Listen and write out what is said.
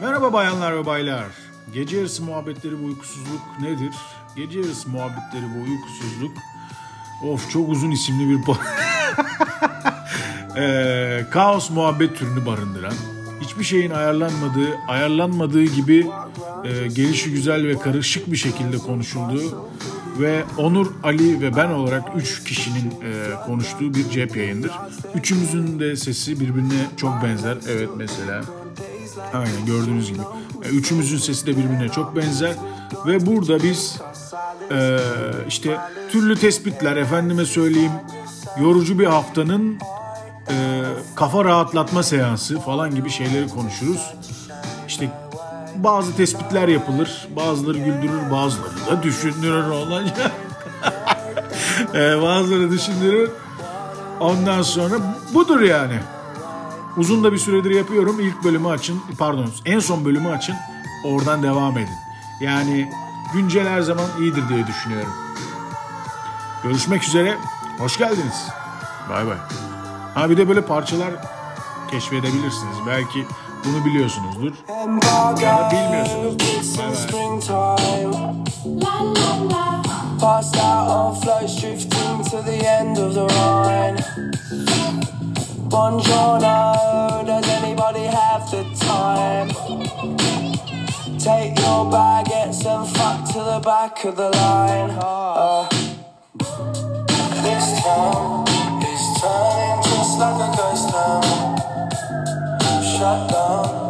Merhaba bayanlar ve baylar. Gece yarısı muhabbetleri bu uykusuzluk nedir? Gece yarısı muhabbetleri bu uykusuzluk. Of çok uzun isimli bir Eee, kaos muhabbet türünü barındıran, hiçbir şeyin ayarlanmadığı, ayarlanmadığı gibi e, gelişi güzel ve karışık bir şekilde konuşulduğu ve Onur, Ali ve ben olarak üç kişinin e, konuştuğu bir cep yayındır. Üçümüzün de sesi birbirine çok benzer. Evet mesela Aynen gördüğünüz gibi. E, Üçümüzün sesi de birbirine çok benzer. Ve burada biz e, işte türlü tespitler, efendime söyleyeyim yorucu bir haftanın e, kafa rahatlatma seansı falan gibi şeyleri konuşuruz. İşte bazı tespitler yapılır, bazıları güldürür, bazıları da düşündürür olacak. e, bazıları düşündürür. Ondan sonra budur yani. Uzun da bir süredir yapıyorum. İlk bölümü açın. Pardon en son bölümü açın. Oradan devam edin. Yani güncel her zaman iyidir diye düşünüyorum. Görüşmek üzere. Hoş geldiniz. Bay bay. Ha bir de böyle parçalar keşfedebilirsiniz. Belki bunu biliyorsunuzdur. Ya da bilmiyorsunuzdur. Bay bay. springtime. Passed out on floats drifting to the end of the Rhine. Buongiorno, does anybody have the time? Take your baguettes and fuck to the back of the line. shut down.